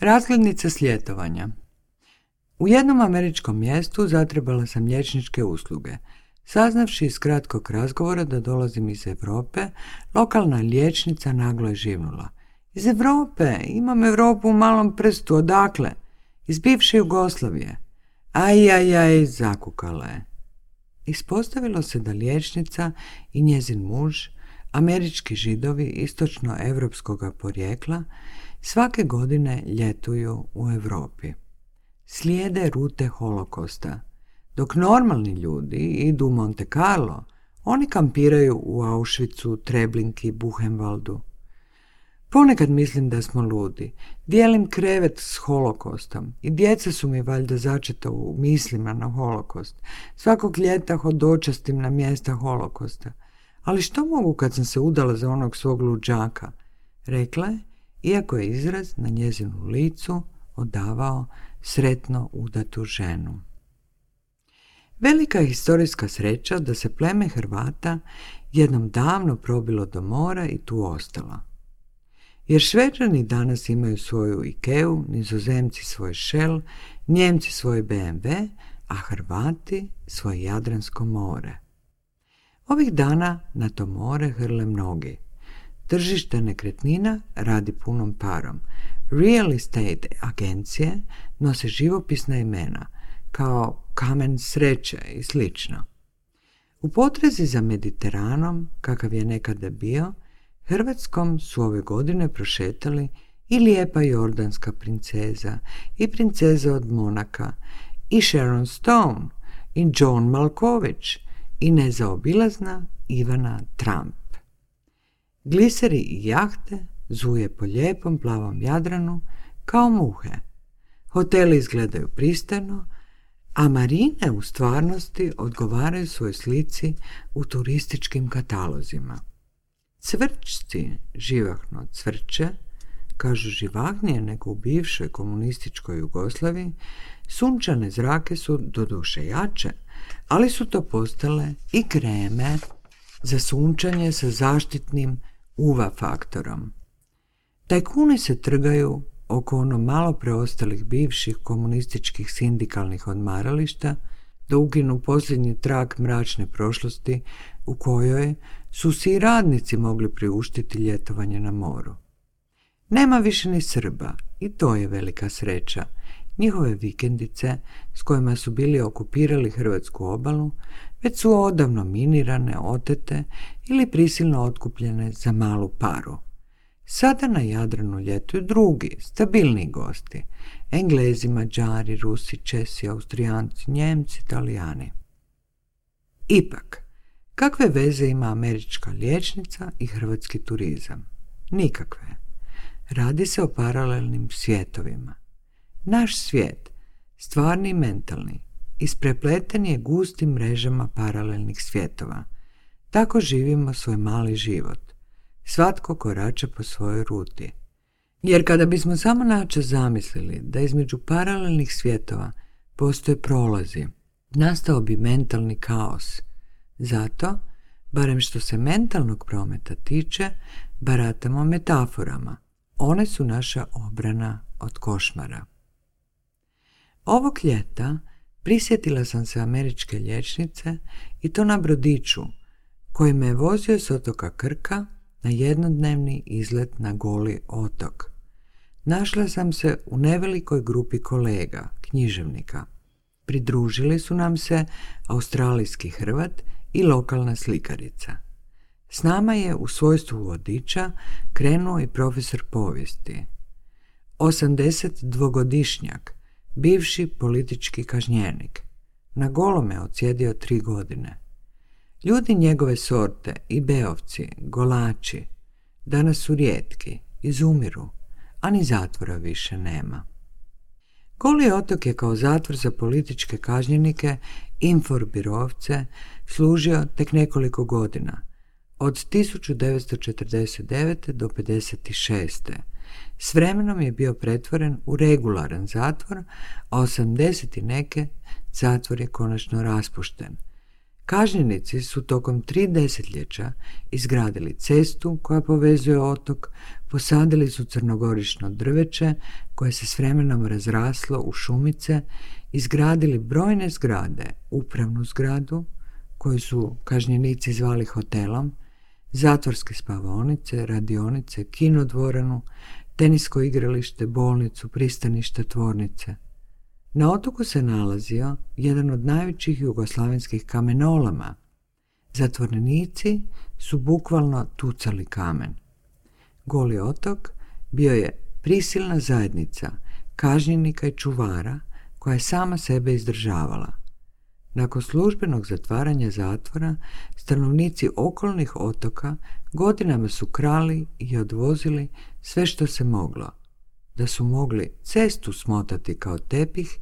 Razglednica sljetovanja U jednom američkom mjestu zatrebala sam liječničke usluge. Saznavši iz kratkog razgovora da dolazim iz Europe, lokalna liječnica naglo je živnula. Iz Europe, imam Europu u malom prstu, odakle? Iz bivše Jugoslavije. Aj, aj, zakukala je. Ispostavilo se da liječnica i njezin muž, američki židovi istočnoevropskog porijekla, svake godine ljetuju u Europi. Slijede rute holokosta. Dok normalni ljudi idu u Monte Carlo, oni kampiraju u Auschwitzu, Treblinki, Buchenwaldu. Ponekad mislim da smo ludi. Dijelim krevet s holokostom i djeca su mi valjda začeta u mislima na holokost. Svakog ljeta hodočastim na mjesta holokosta. Ali što mogu kad sam se udala za onog svog luđaka? Rekla je iako je izraz na njezinu licu odavao sretno udatu ženu. Velika je historijska sreća da se pleme Hrvata jednom davno probilo do mora i tu ostalo. Jer Šveđani danas imaju svoju Ikeu, nizozemci svoj Šel, njemci svoj BMW, a Hrvati svoje Jadransko more. Ovih dana na to more hrle mnogi – Tržište nekretnina radi punom parom. Real estate agencije nose živopisna imena kao kamen sreće i slično. U potrezi za Mediteranom, kakav je nekada bio, Hrvatskom su ove godine prošetali i lijepa jordanska princeza i princeza od Monaka i Sharon Stone i John Malkovich i nezaobilazna Ivana Trump. Gliseri i jahte zuje po lijepom plavom jadranu kao muhe. Hoteli izgledaju pristano, a marine u stvarnosti odgovaraju svoj slici u turističkim katalozima. Cvrčci živahno cvrče, kažu živahnije nego u bivšoj komunističkoj Jugoslaviji, sunčane zrake su doduše jače, ali su to postale i kreme za sunčanje sa zaštitnim uva faktorom. Tajkuni se trgaju oko ono malo preostalih bivših komunističkih sindikalnih odmarališta da uginu posljednji trak mračne prošlosti u kojoj su si i radnici mogli priuštiti ljetovanje na moru. Nema više ni Srba i to je velika sreća. Njihove vikendice s kojima su bili okupirali Hrvatsku obalu već su odavno minirane, otete ili prisilno otkupljene za malu paru. Sada na Jadranu ljetuju drugi, stabilni gosti. Englezi, Mađari, Rusi, Česi, Austrijanci, Njemci, Italijani. Ipak, kakve veze ima američka liječnica i hrvatski turizam? Nikakve. Radi se o paralelnim svijetovima. Naš svijet, stvarni i mentalni, isprepleten je gustim mrežama paralelnih svjetova. Tako živimo svoj mali život. Svatko korača po svojoj ruti. Jer kada bismo samo načas zamislili da između paralelnih svjetova postoje prolazi, nastao bi mentalni kaos. Zato, barem što se mentalnog prometa tiče, baratamo metaforama. One su naša obrana od košmara. Ovog ljeta Prisjetila sam se američke lječnice i to na brodiću koji me je vozio s otoka Krka na jednodnevni izlet na goli otok. Našla sam se u nevelikoj grupi kolega, književnika. Pridružili su nam se australijski Hrvat i lokalna slikarica. S nama je u svojstvu vodiča krenuo i profesor povijesti. 82-godišnjak, bivši politički kažnjenik. Na golome odsjedio tri godine. Ljudi njegove sorte i beovci, golači, danas su rijetki, izumiru, a ni zatvora više nema. Goli otok je kao zatvor za političke kažnjenike, inforbirovce, služio tek nekoliko godina, od 1949. do 56 s vremenom je bio pretvoren u regularan zatvor, a 80 i neke zatvor je konačno raspušten. Kažnjenici su tokom tri desetljeća izgradili cestu koja povezuje otok, posadili su crnogorišno drveće koje se s vremenom razraslo u šumice, izgradili brojne zgrade, upravnu zgradu koju su kažnjenici zvali hotelom, zatvorske spavaonice, radionice, kinodvoranu, tenisko igralište, bolnicu, pristanište, tvornice. Na otoku se nalazio jedan od najvećih jugoslavenskih kamenolama. Zatvorenici su bukvalno tucali kamen. Goli otok bio je prisilna zajednica kažnjenika i čuvara koja je sama sebe izdržavala. Nakon službenog zatvaranja zatvora, stanovnici okolnih otoka godinama su krali i odvozili sve što se moglo. Da su mogli cestu smotati kao tepih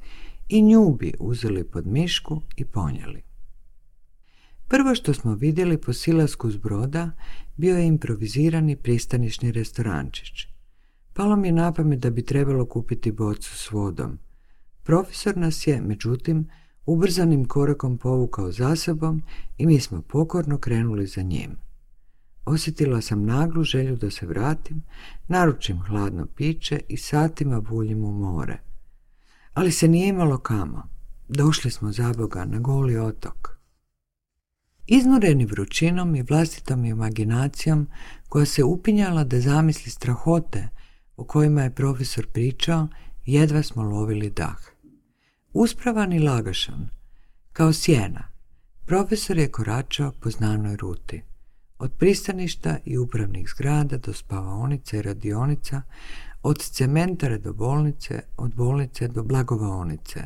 i nju bi uzeli pod mišku i ponijeli. Prvo što smo vidjeli po silasku s broda bio je improvizirani pristanišni restorančić. Palo mi je na pamet da bi trebalo kupiti bocu s vodom. Profesor nas je, međutim, ubrzanim korakom povukao za sobom i mi smo pokorno krenuli za njim. Osjetila sam naglu želju da se vratim, naručim hladno piće i satima buljim u more. Ali se nije imalo kamo. Došli smo za Boga na goli otok. Iznureni vrućinom i vlastitom imaginacijom koja se upinjala da zamisli strahote o kojima je profesor pričao, jedva smo lovili dah. Uspravan i lagašan, kao sjena, profesor je koračao po znanoj ruti. Od pristaništa i upravnih zgrada do spavaonica i radionica, od cementare do bolnice, od bolnice do blagovaonice.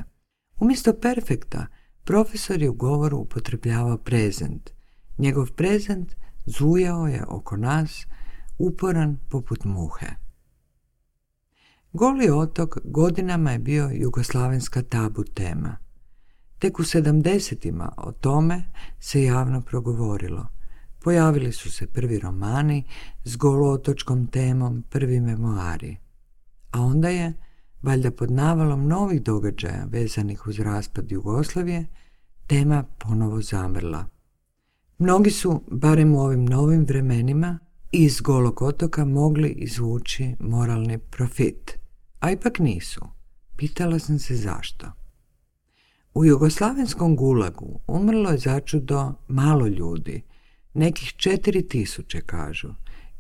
Umjesto perfekta, profesor je u govoru upotrebljavao prezent. Njegov prezent zujao je oko nas, uporan poput muhe. Goli otok godinama je bio jugoslavenska tabu tema. Tek u sedamdesetima o tome se javno progovorilo. Pojavili su se prvi romani s golootočkom temom, prvi memoari. A onda je, valjda pod navalom novih događaja vezanih uz raspad Jugoslavije, tema ponovo zamrla. Mnogi su, barem u ovim novim vremenima, iz golog otoka mogli izvući moralni profit a ipak nisu. Pitala sam se zašto. U jugoslavenskom gulagu umrlo je začudo malo ljudi, nekih četiri tisuće kažu,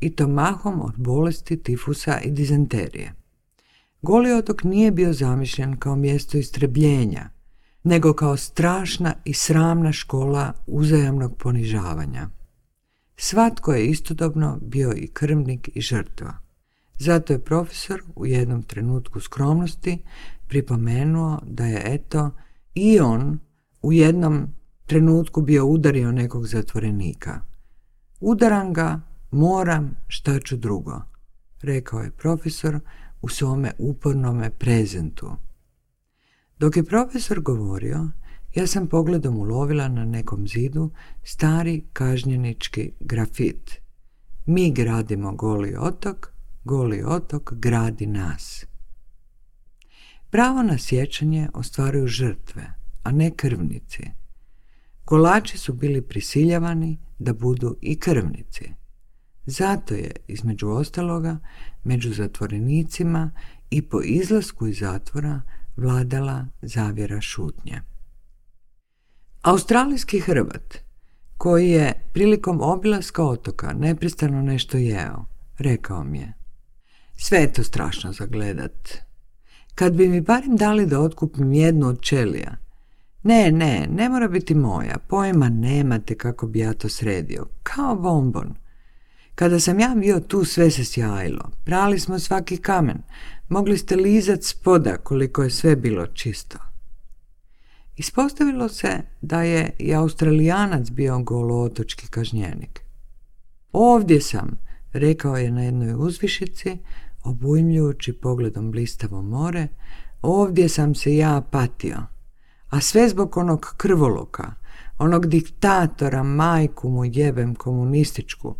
i to mahom od bolesti tifusa i dizenterije. Goli otok nije bio zamišljen kao mjesto istrebljenja, nego kao strašna i sramna škola uzajamnog ponižavanja. Svatko je istodobno bio i krvnik i žrtva. Zato je profesor u jednom trenutku skromnosti pripomenuo da je eto i on u jednom trenutku bio udario nekog zatvorenika. Udaram ga, moram, šta ću drugo, rekao je profesor u svome upornome prezentu. Dok je profesor govorio, ja sam pogledom ulovila na nekom zidu stari kažnjenički grafit. Mi gradimo goli otok, Goli otok gradi nas. Pravo na sjećanje ostvaruju žrtve, a ne krvnici. Kolači su bili prisiljavani da budu i krvnici. Zato je, između ostaloga, među zatvorenicima i po izlasku iz zatvora vladala zavjera šutnje. Australijski Hrvat, koji je prilikom obilaska otoka nepristano nešto jeo, rekao mi je sve je to strašno zagledat. Kad bi mi barem dali da otkupim jednu od čelija. Ne, ne, ne mora biti moja. Pojma nemate kako bi ja to sredio. Kao bombon. Kada sam ja bio tu sve se sjajilo. Prali smo svaki kamen. Mogli ste lizat spoda koliko je sve bilo čisto. Ispostavilo se da je i australijanac bio golootočki kažnjenik. Ovdje sam, rekao je na jednoj uzvišici, obujmljujući pogledom blistavo more, ovdje sam se ja patio, a sve zbog onog krvoluka, onog diktatora, majku mu jebem komunističku,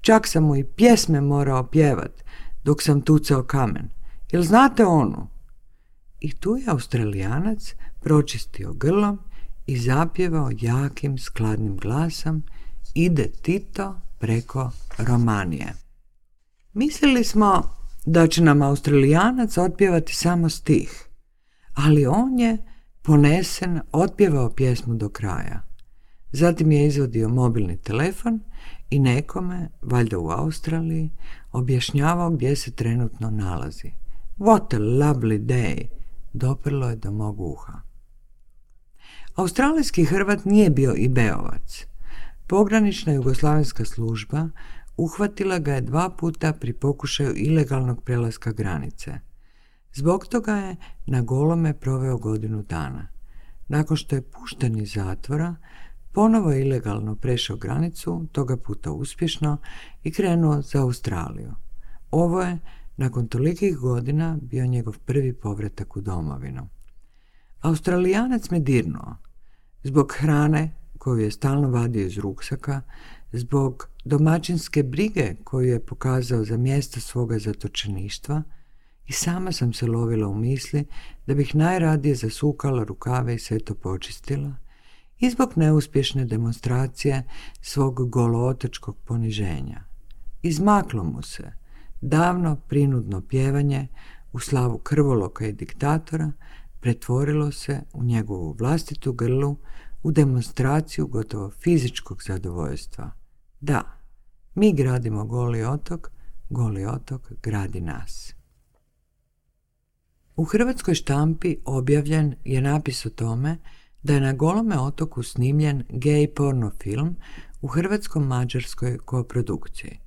čak sam mu i pjesme morao pjevat dok sam tucao kamen. Jel znate onu? I tu je australijanac pročistio grlom i zapjevao jakim skladnim glasom Ide Tito preko Romanije. Mislili smo da će nam Australijanac otpjevati samo stih, ali on je ponesen otpjevao pjesmu do kraja. Zatim je izvodio mobilni telefon i nekome, valjda u Australiji, objašnjavao gdje se trenutno nalazi. What a lovely day! Doprlo je do mog uha. Australijski Hrvat nije bio i Beovac. Pogranična jugoslavenska služba Uhvatila ga je dva puta pri pokušaju ilegalnog prelaska granice. Zbog toga je na golome proveo godinu dana. Nakon što je pušten iz zatvora, ponovo je ilegalno prešao granicu, toga puta uspješno, i krenuo za Australiju. Ovo je, nakon tolikih godina, bio njegov prvi povratak u domovinu. Australijanac me dirnuo. Zbog hrane koju je stalno vadio iz ruksaka, Zbog domaćinske brige koju je pokazao za mjesto svoga zatočeništva i sama sam se lovila u misli da bih najradije zasukala rukave i sve to počistila i zbog neuspješne demonstracije svog golootečkog poniženja. Izmaklo mu se davno prinudno pjevanje u slavu krvoloka i diktatora pretvorilo se u njegovu vlastitu grlu u demonstraciju gotovo fizičkog zadovoljstva. Da, mi gradimo Goli otok, Goli otok gradi nas. U hrvatskoj štampi objavljen je napis o tome da je na Golome otoku snimljen gay porno film u hrvatsko-mađarskoj koprodukciji.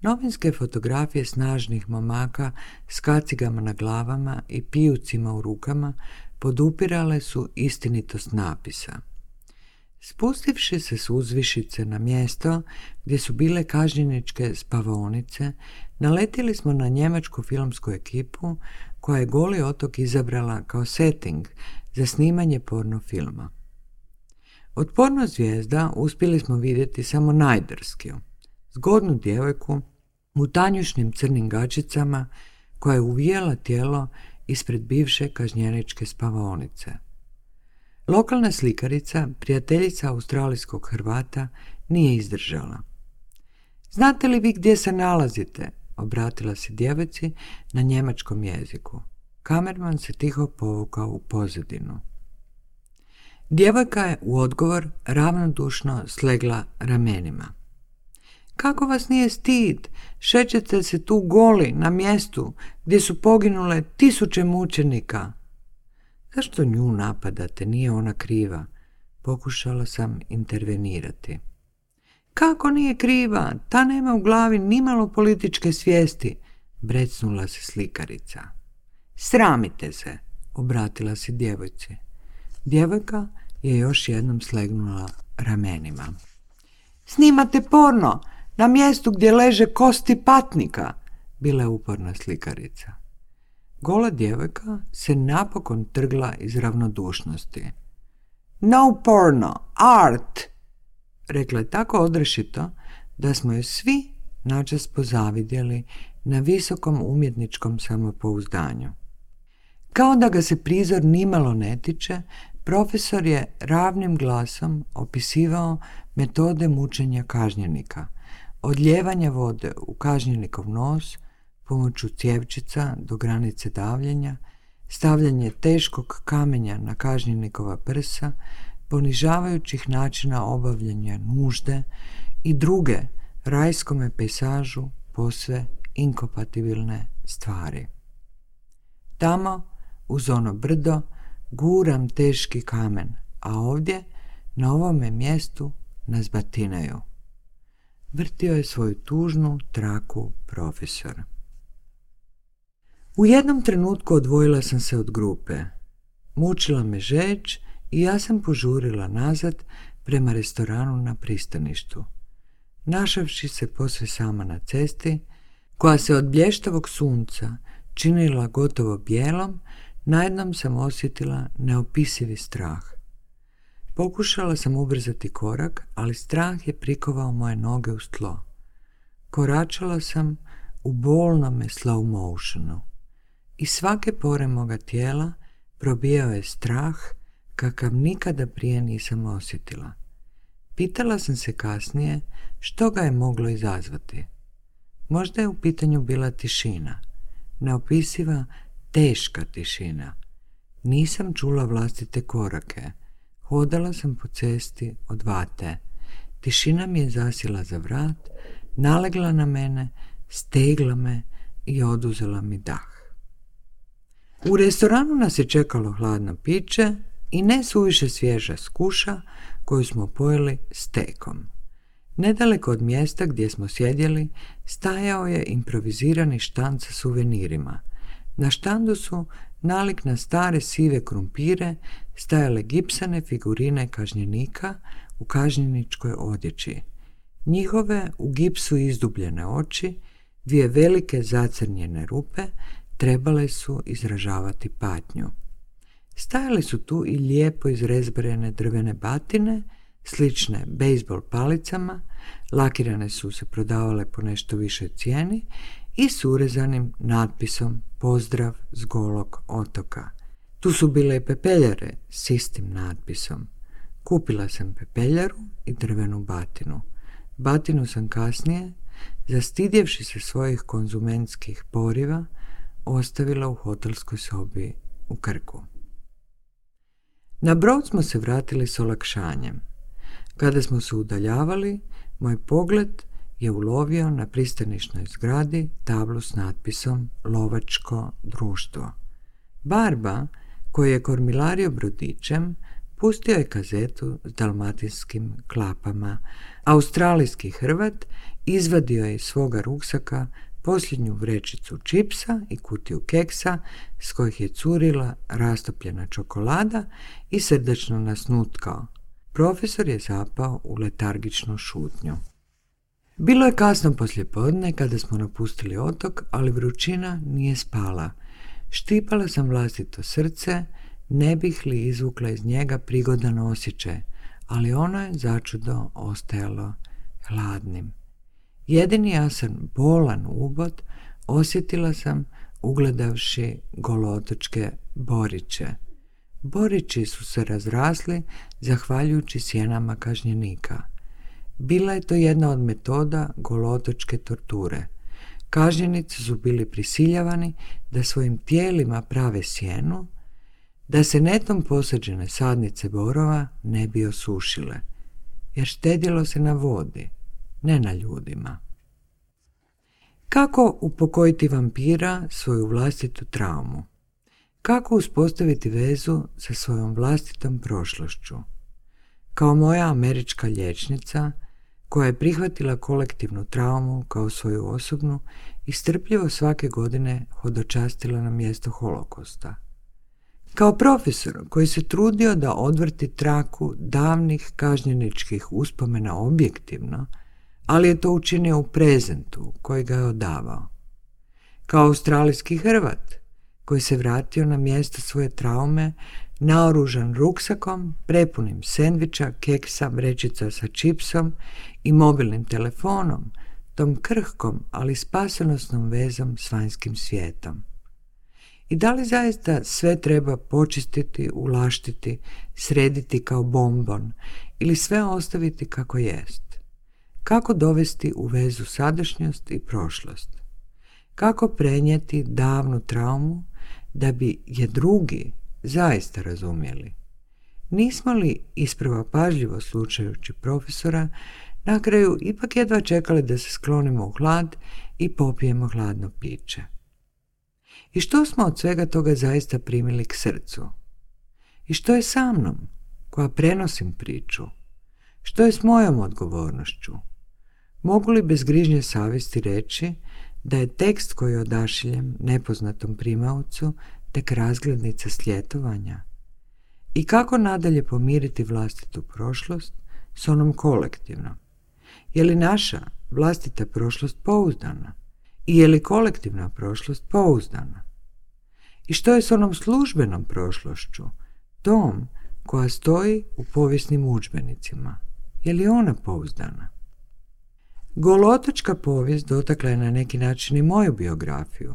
Novinske fotografije snažnih momaka s kacigama na glavama i pijucima u rukama podupirale su istinitost napisa. Spustivši se s uzvišice na mjesto gdje su bile kažnjeničke spavonice, naletili smo na njemačku filmsku ekipu koja je Goli otok izabrala kao setting za snimanje porno filma. Od porno zvijezda uspjeli smo vidjeti samo najdrskiju, zgodnu djevojku u tanjušnim crnim gačicama koja je uvijela tijelo ispred bivše kažnjeničke spavonice. Lokalna slikarica, prijateljica australijskog Hrvata, nije izdržala. Znate li vi gdje se nalazite? Obratila se djevojci na njemačkom jeziku. Kamerman se tiho povukao u pozadinu. Djevojka je u odgovor ravnodušno slegla ramenima. Kako vas nije stid? Šećete se tu goli na mjestu gdje su poginule tisuće mučenika. Zašto nju napadate? Nije ona kriva. Pokušala sam intervenirati. Kako nije kriva? Ta nema u glavi nimalo političke svijesti, brecnula se slikarica. Sramite se, obratila se djevojci. Djevojka je još jednom slegnula ramenima. Snimate porno na mjestu gdje leže kosti patnika, bila je uporna slikarica. Gola djevojka se napokon trgla iz ravnodušnosti. No porno, art! Rekla je tako odrešito da smo joj svi načas pozavidjeli na visokom umjetničkom samopouzdanju. Kao da ga se prizor nimalo ne tiče, profesor je ravnim glasom opisivao metode mučenja kažnjenika, odljevanja vode u kažnjenikov nos, pomoću cjevčica do granice davljenja, stavljanje teškog kamenja na kažnjenikova prsa, ponižavajućih načina obavljanja nužde i druge rajskome pejsažu posve inkopatibilne stvari. Tamo, uz ono brdo, guram teški kamen, a ovdje, na ovome mjestu, nas batinaju. Vrtio je svoju tužnu traku profesora. U jednom trenutku odvojila sam se od grupe. Mučila me žeć i ja sam požurila nazad prema restoranu na pristaništu. Našavši se posve sama na cesti, koja se od blještavog sunca činila gotovo bijelom, najednom sam osjetila neopisivi strah. Pokušala sam ubrzati korak, ali strah je prikovao moje noge u tlo. Koračala sam u bolnome slow motionu i svake pore moga tijela probijao je strah kakav nikada prije nisam osjetila. Pitala sam se kasnije što ga je moglo izazvati. Možda je u pitanju bila tišina, neopisiva teška tišina. Nisam čula vlastite korake. Hodala sam po cesti od vate. Tišina mi je zasila za vrat, nalegla na mene, stegla me i oduzela mi dah. U restoranu nas je čekalo hladno piće i ne suviše svježa skuša koju smo pojeli stekom. Nedaleko od mjesta gdje smo sjedjeli stajao je improvizirani štand sa suvenirima. Na štandu su, nalik na stare sive krumpire, stajale gipsane figurine kažnjenika u kažnjeničkoj odjeći. Njihove u gipsu izdubljene oči, dvije velike zacrnjene rupe trebale su izražavati patnju. Stajali su tu i lijepo izrezbrene drvene batine, slične bejsbol palicama, lakirane su se prodavale po nešto više cijeni i s urezanim natpisom Pozdrav s golog otoka. Tu su bile i pepeljare s istim natpisom. Kupila sam pepeljaru i drvenu batinu. Batinu sam kasnije, zastidjevši se svojih konzumentskih poriva, ostavila u hotelskoj sobi u Krku. Na brod smo se vratili s olakšanjem. Kada smo se udaljavali, moj pogled je ulovio na pristanišnoj zgradi tablu s natpisom Lovačko društvo. Barba, koji je kormilario brodićem, pustio je kazetu s dalmatinskim klapama. Australijski Hrvat izvadio je iz svoga ruksaka posljednju vrećicu čipsa i kutiju keksa s kojih je curila rastopljena čokolada i srdečno nas nutkao. Profesor je zapao u letargičnu šutnju. Bilo je kasno poslijepodne kada smo napustili otok, ali vrućina nije spala. Štipala sam vlastito srce, ne bih li izvukla iz njega prigodan osjećaj, ali ono je začudo ostajalo hladnim. Jedini sam bolan ubod osjetila sam ugledavši golotočke boriće. Borići su se razrasli zahvaljujući sjenama kažnjenika. Bila je to jedna od metoda golotočke torture. Kažnjenici su bili prisiljavani da svojim tijelima prave sjenu, da se netom posađene sadnice borova ne bi osušile, jer štedjelo se na vodi ne na ljudima. Kako upokojiti vampira svoju vlastitu traumu? Kako uspostaviti vezu sa svojom vlastitom prošlošću? Kao moja američka liječnica, koja je prihvatila kolektivnu traumu kao svoju osobnu i strpljivo svake godine hodočastila na mjesto holokosta. Kao profesor koji se trudio da odvrti traku davnih kažnjeničkih uspomena objektivno, ali je to učinio u prezentu koji ga je odavao. Kao australijski Hrvat, koji se vratio na mjesto svoje traume, naoružan ruksakom, prepunim sendviča, keksa, vrećica sa čipsom i mobilnim telefonom, tom krhkom, ali spasonosnom vezom s vanjskim svijetom. I da li zaista sve treba počistiti, ulaštiti, srediti kao bombon ili sve ostaviti kako jest? Kako dovesti u vezu sadašnjost i prošlost? Kako prenijeti davnu traumu da bi je drugi zaista razumjeli? Nismo li isprava pažljivo slučajući profesora na kraju ipak jedva čekali da se sklonimo u hlad i popijemo hladno piće? I što smo od svega toga zaista primili k srcu? I što je sa mnom, koja prenosim priču? Što je s mojom odgovornošću? Mogu li bez grižnje savjesti reći da je tekst koji odašiljem nepoznatom primavcu tek razglednica sljetovanja? I kako nadalje pomiriti vlastitu prošlost s onom kolektivnom? Je li naša vlastita prošlost pouzdana? I je li kolektivna prošlost pouzdana? I što je s onom službenom prošlošću, tom koja stoji u povijesnim udžbenicima? Je li ona pouzdana? Golotačka povijest dotakla je na neki način i moju biografiju.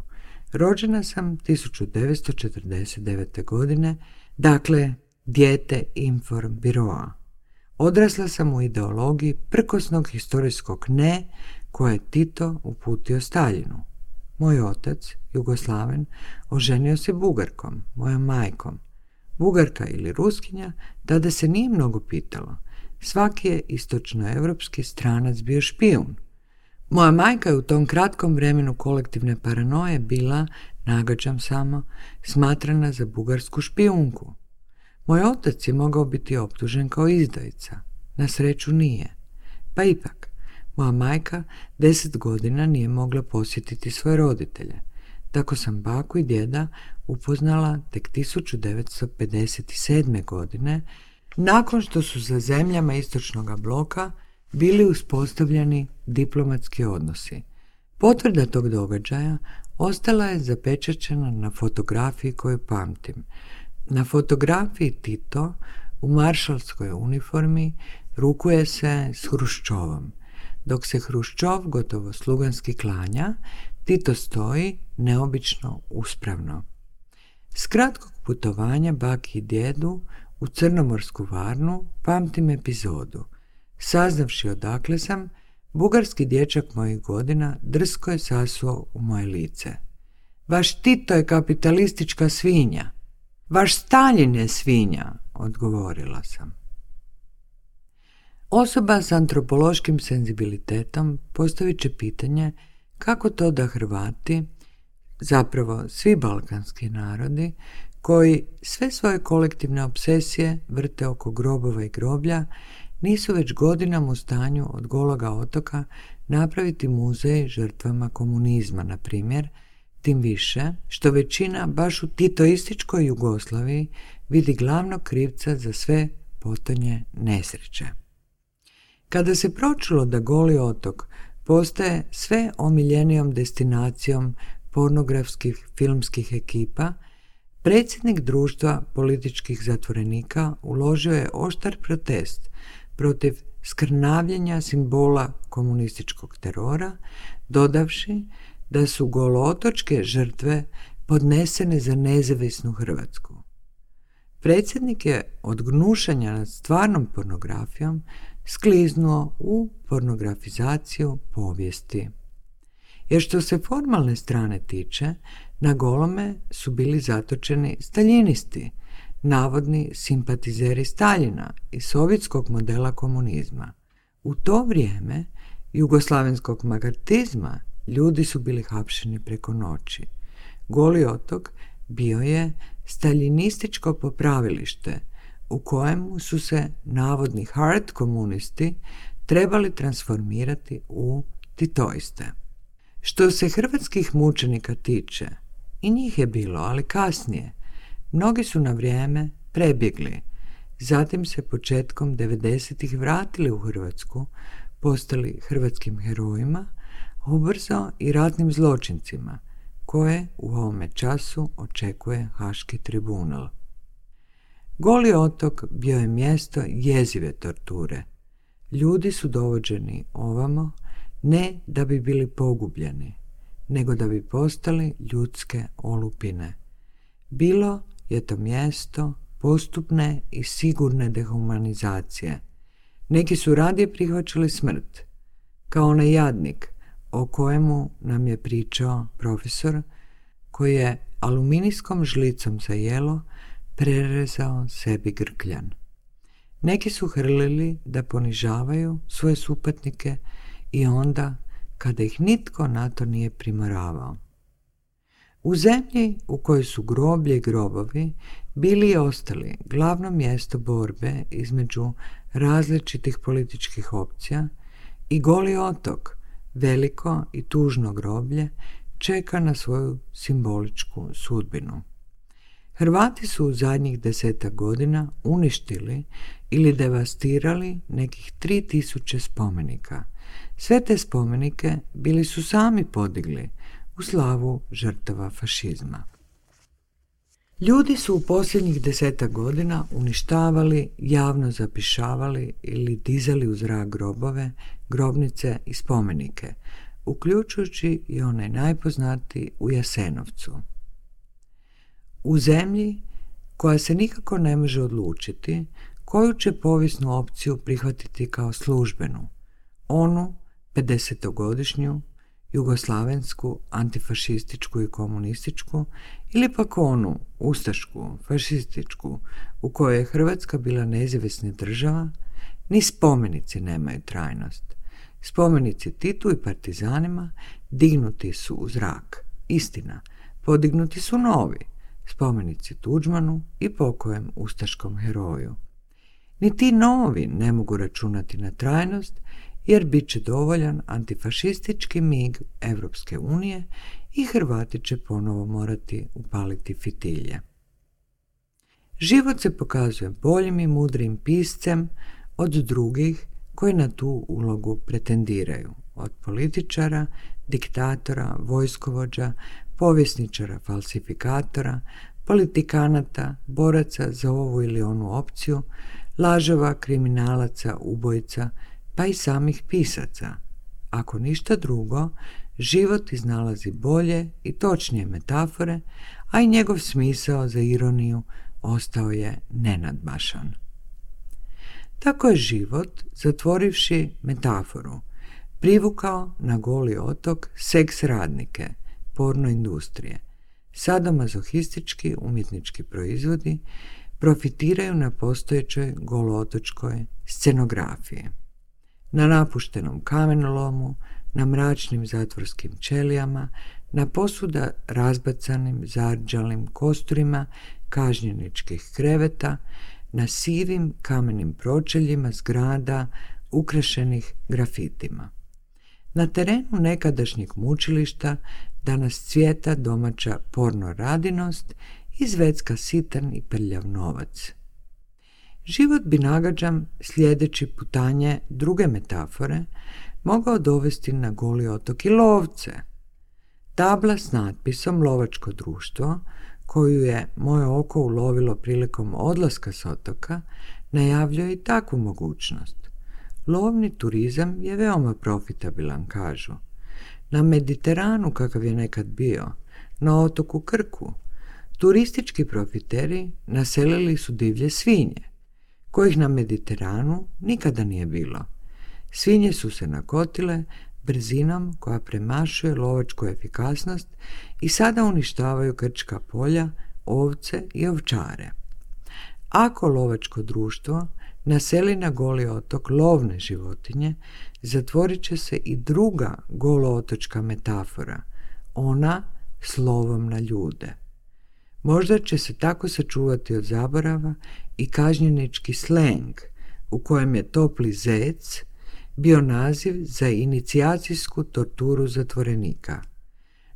Rođena sam 1949. godine, dakle dijete Inform Biroa. Odrasla sam u ideologiji prkosnog historijskog ne koje je Tito uputio Staljinu. Moj otac, Jugoslaven, oženio se Bugarkom, mojom majkom. Bugarka ili Ruskinja tada se nije mnogo pitalo – Svaki je istočnoevropski stranac bio špijun. Moja majka je u tom kratkom vremenu kolektivne paranoje bila, nagađam samo, smatrana za bugarsku špijunku. Moj otac je mogao biti optužen kao izdajica. Na sreću nije. Pa ipak, moja majka deset godina nije mogla posjetiti svoje roditelje. Tako sam baku i djeda upoznala tek 1957. godine nakon što su za zemljama istočnog bloka bili uspostavljeni diplomatski odnosi. Potvrda tog događaja ostala je zapečačena na fotografiji koju pamtim. Na fotografiji Tito u maršalskoj uniformi rukuje se s Hruščovom. Dok se Hruščov gotovo sluganski klanja, Tito stoji neobično uspravno. S kratkog putovanja baki i djedu u Crnomorsku varnu pamtim epizodu. Saznavši odakle sam, bugarski dječak mojih godina drsko je sasuo u moje lice. Vaš Tito je kapitalistička svinja. Vaš Stalin je svinja, odgovorila sam. Osoba s antropološkim senzibilitetom postavit će pitanje kako to da Hrvati, zapravo svi balkanski narodi, koji sve svoje kolektivne obsesije vrte oko grobova i groblja nisu već godinama u stanju od gologa otoka napraviti muzej žrtvama komunizma, na primjer, tim više što većina baš u titoističkoj Jugoslaviji vidi glavnog krivca za sve potonje nesreće. Kada se pročulo da Goli otok postaje sve omiljenijom destinacijom pornografskih filmskih ekipa, Predsjednik društva političkih zatvorenika uložio je oštar protest protiv skrnavljenja simbola komunističkog terora, dodavši da su golootočke žrtve podnesene za nezavisnu Hrvatsku. Predsjednik je od gnušanja nad stvarnom pornografijom skliznuo u pornografizaciju povijesti. Jer što se formalne strane tiče, na golome su bili zatočeni staljinisti, navodni simpatizeri Staljina i sovjetskog modela komunizma. U to vrijeme jugoslavenskog magartizma ljudi su bili hapšeni preko noći. Goli otok bio je staljinističko popravilište u kojemu su se navodni hard komunisti trebali transformirati u titoiste. Što se hrvatskih mučenika tiče, i njih je bilo, ali kasnije. Mnogi su na vrijeme prebjegli. Zatim se početkom 90. vratili u Hrvatsku, postali hrvatskim herojima, ubrzo i ratnim zločincima, koje u ovome času očekuje Haški tribunal. Goli otok bio je mjesto jezive torture. Ljudi su dovođeni ovamo ne da bi bili pogubljeni, nego da bi postali ljudske olupine. Bilo je to mjesto postupne i sigurne dehumanizacije. Neki su radije prihvaćali smrt, kao onaj jadnik o kojemu nam je pričao profesor, koji je aluminijskom žlicom za jelo prerezao sebi grkljan. Neki su hrlili da ponižavaju svoje supatnike i onda kada ih nitko na to nije primoravao. U zemlji u kojoj su groblje i grobovi bili i ostali glavno mjesto borbe između različitih političkih opcija i goli otok, veliko i tužno groblje, čeka na svoju simboličku sudbinu. Hrvati su u zadnjih deseta godina uništili ili devastirali nekih 3000 spomenika. Sve te spomenike bili su sami podigli u slavu žrtava fašizma. Ljudi su u posljednjih deseta godina uništavali, javno zapišavali ili dizali u zrak grobove, grobnice i spomenike, uključujući i onaj najpoznatiji u Jasenovcu u zemlji koja se nikako ne može odlučiti koju će povijesnu opciju prihvatiti kao službenu, onu 50-godišnju, jugoslavensku, antifašističku i komunističku, ili pak onu ustašku, fašističku, u kojoj je Hrvatska bila nezavisna država, ni spomenici nemaju trajnost. Spomenici Titu i partizanima dignuti su u zrak, istina, podignuti su novi – spomenici Tuđmanu i pokojem ustaškom heroju. Ni ti novi ne mogu računati na trajnost, jer bit će dovoljan antifašistički mig Evropske unije i Hrvati će ponovo morati upaliti fitilje. Život se pokazuje boljim i mudrim piscem od drugih koji na tu ulogu pretendiraju, od političara, diktatora, vojskovođa, povjesničara, falsifikatora, politikanata, boraca za ovu ili onu opciju, lažava, kriminalaca, ubojica, pa i samih pisaca. Ako ništa drugo, život iznalazi bolje i točnije metafore, a i njegov smisao za ironiju ostao je nenadmašan. Tako je život, zatvorivši metaforu, privukao na goli otok seks radnike porno industrije. Sadomazohistički umjetnički proizvodi profitiraju na postojećoj golootočkoj scenografiji. Na napuštenom kamenolomu, na mračnim zatvorskim čelijama, na posuda razbacanim zarđalim kosturima kažnjeničkih kreveta, na sivim kamenim pročeljima zgrada ukrašenih grafitima. Na terenu nekadašnjeg mučilišta danas cvjeta domaća porno radinost i zvecka sitan i prljav novac. Život bi nagađam sljedeći putanje druge metafore mogao dovesti na goli otok i lovce. Tabla s natpisom Lovačko društvo, koju je moje oko ulovilo prilikom odlaska s otoka, najavljuje i takvu mogućnost. Lovni turizam je veoma profitabilan, kažu. Na Mediteranu, kakav je nekad bio, na otoku Krku, turistički profiteri naselili su divlje svinje, kojih na Mediteranu nikada nije bilo. Svinje su se nakotile brzinom koja premašuje lovačku efikasnost i sada uništavaju krčka polja, ovce i ovčare. Ako lovačko društvo naseli na goli otok lovne životinje, zatvorit će se i druga golootočka metafora, ona slovom na ljude. Možda će se tako sačuvati od zaborava i kažnjenički sleng, u kojem je topli zec bio naziv za inicijacijsku torturu zatvorenika.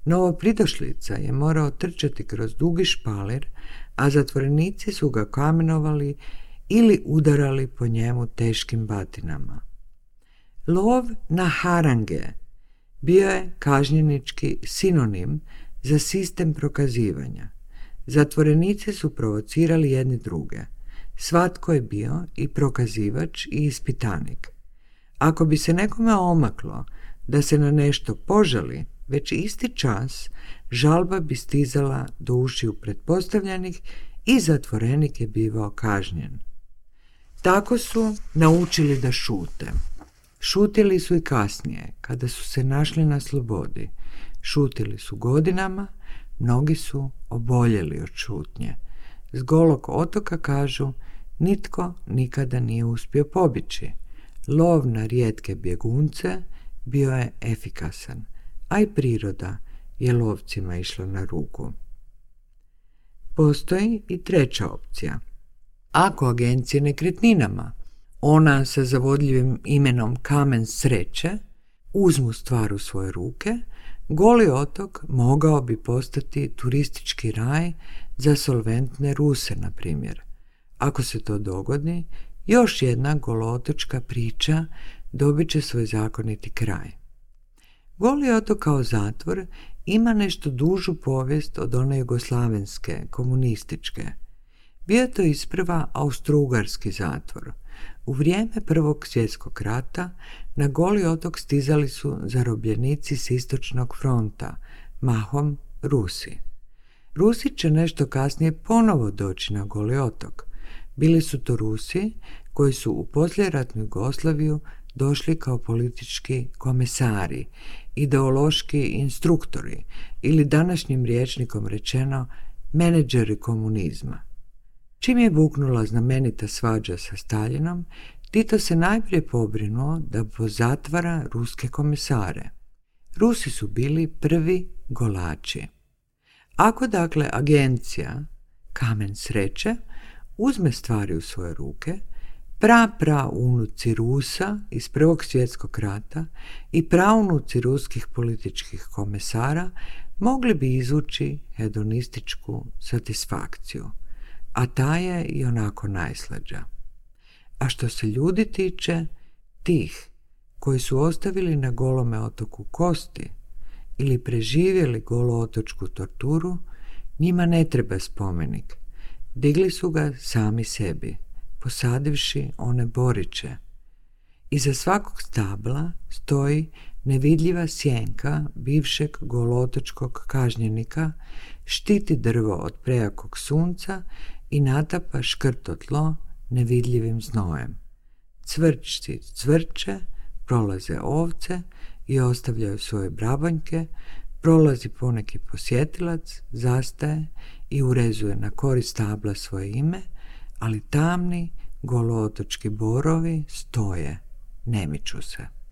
Novo pridošlica je morao trčati kroz dugi špaler, a zatvorenici su ga kamenovali ili udarali po njemu teškim batinama. Lov na harange bio je kažnjenički sinonim za sistem prokazivanja. Zatvorenici su provocirali jedni druge. Svatko je bio i prokazivač i ispitanik. Ako bi se nekome omaklo da se na nešto požali, već isti čas žalba bi stizala do ušiju pretpostavljenih i zatvorenik je bivao kažnjen. Tako su naučili da šute. Šutili su i kasnije, kada su se našli na slobodi. Šutili su godinama, mnogi su oboljeli od šutnje. Z golog otoka kažu, nitko nikada nije uspio pobići. Lov na rijetke bjegunce bio je efikasan, a i priroda je lovcima išla na ruku. Postoji i treća opcija – ako agencije nekretninama, ona sa zavodljivim imenom Kamen sreće, uzmu stvar u svoje ruke, Goli otok mogao bi postati turistički raj za solventne Ruse, na primjer. Ako se to dogodi, još jedna golootočka priča dobit će svoj zakoniti kraj. Goli otok kao zatvor ima nešto dužu povijest od one jugoslavenske, komunističke – bio to isprva austrougarski zatvor. U vrijeme Prvog svjetskog rata na goli otok stizali su zarobljenici s istočnog fronta, mahom Rusi. Rusi će nešto kasnije ponovo doći na goli otok. Bili su to Rusi koji su u posljeratnu Jugoslaviju došli kao politički komesari, ideološki instruktori ili današnjim riječnikom rečeno menedžeri komunizma. Čim je buknula znamenita svađa sa Staljinom, Tito se najprije pobrinuo da pozatvara ruske komesare. Rusi su bili prvi golači. Ako dakle agencija, kamen sreće, uzme stvari u svoje ruke, pra pra unuci Rusa iz Prvog svjetskog rata i pra-unuci ruskih političkih komesara mogli bi izući hedonističku satisfakciju a ta je i onako najslađa. A što se ljudi tiče, tih koji su ostavili na golome otoku kosti ili preživjeli golo otočku torturu, njima ne treba spomenik. Digli su ga sami sebi, posadivši one boriće. Iza svakog stabla stoji nevidljiva sjenka bivšeg golotočkog kažnjenika, štiti drvo od prejakog sunca i natapa škrto tlo nevidljivim znojem. Cvrčci cvrče, prolaze ovce i ostavljaju svoje brabanjke, prolazi poneki posjetilac, zastaje i urezuje na korist tabla svoje ime, ali tamni golootočki borovi stoje, ne miču se.